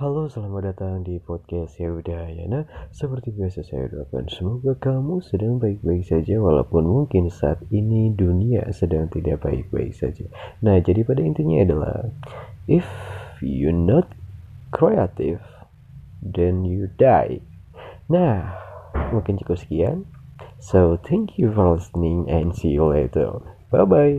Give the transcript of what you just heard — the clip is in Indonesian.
Halo, selamat datang di podcast ya Seperti biasa saya doakan semoga kamu sedang baik-baik saja walaupun mungkin saat ini dunia sedang tidak baik-baik saja. Nah, jadi pada intinya adalah if you not creative then you die. Nah, mungkin cukup sekian. So, thank you for listening and see you later. Bye bye.